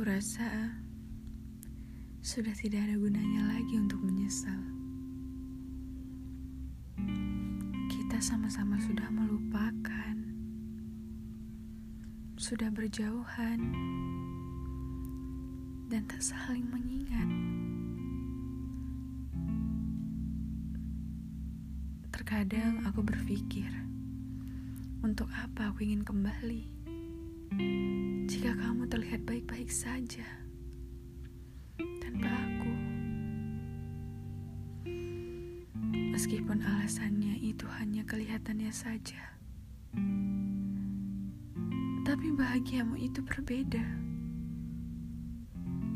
Aku rasa sudah tidak ada gunanya lagi untuk menyesal. Kita sama-sama sudah melupakan, sudah berjauhan, dan tak saling mengingat. Terkadang aku berpikir, untuk apa aku ingin kembali? Terlihat baik-baik saja tanpa aku, meskipun alasannya itu hanya kelihatannya saja, tapi bahagiamu itu berbeda,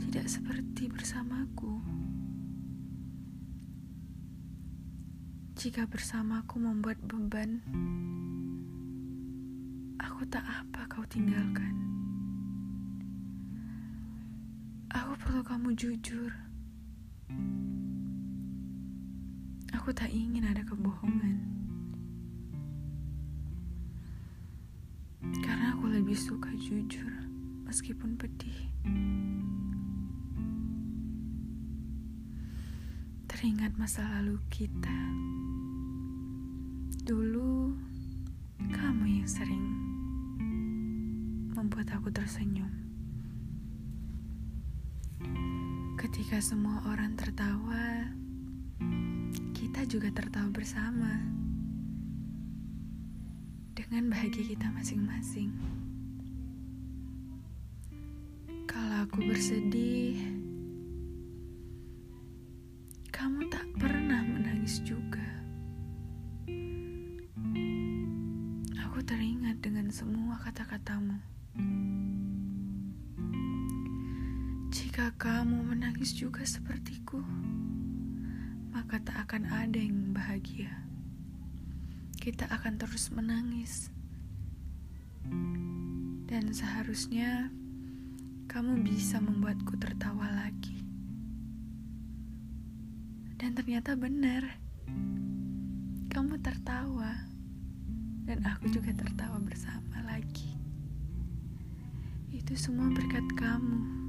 tidak seperti bersamaku. Jika bersamaku membuat beban, aku tak apa kau tinggalkan. Perlu kamu jujur. Aku tak ingin ada kebohongan. Karena aku lebih suka jujur meskipun pedih. Teringat masa lalu kita. Dulu kamu yang sering membuat aku tersenyum. Ketika semua orang tertawa, kita juga tertawa bersama dengan bahagia kita masing-masing. Kalau aku bersedih, kamu tak pernah menangis juga. Aku teringat dengan semua kata-katamu. Jika kamu menangis juga sepertiku, maka tak akan ada yang bahagia. Kita akan terus menangis, dan seharusnya kamu bisa membuatku tertawa lagi. Dan ternyata benar, kamu tertawa, dan aku juga tertawa bersama lagi. Itu semua berkat kamu.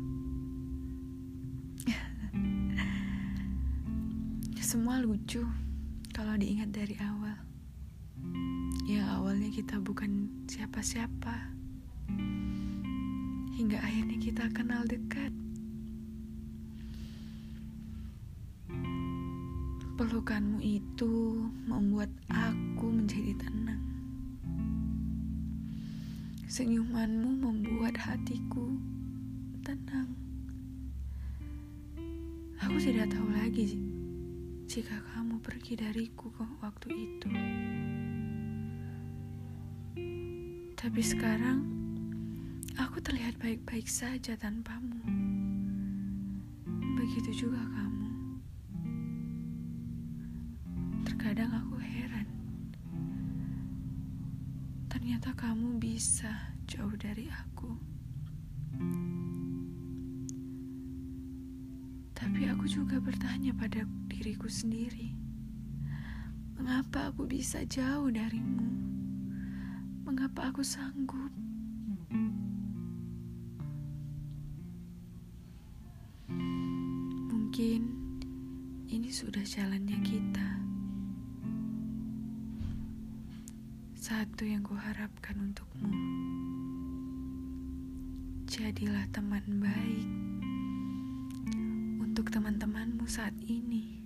Semua lucu kalau diingat dari awal. Ya awalnya kita bukan siapa-siapa. Hingga akhirnya kita kenal dekat. Pelukanmu itu membuat aku menjadi tenang. Senyumanmu membuat hatiku tenang. Aku tidak tahu lagi jika kamu pergi dariku waktu itu. Tapi sekarang aku terlihat baik-baik saja tanpamu. Begitu juga kamu. Terkadang aku heran. Ternyata kamu bisa jauh dari aku. Tapi aku juga bertanya pada diriku sendiri. Mengapa aku bisa jauh darimu? Mengapa aku sanggup? Mungkin ini sudah jalannya kita. Satu yang kuharapkan untukmu. Jadilah teman baik untuk teman-temanmu saat ini.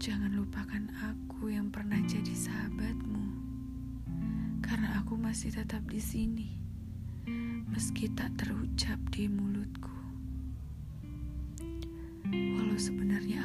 Jangan lupakan aku yang pernah jadi sahabatmu, karena aku masih tetap di sini, meski tak terucap di mulutku. Walau sebenarnya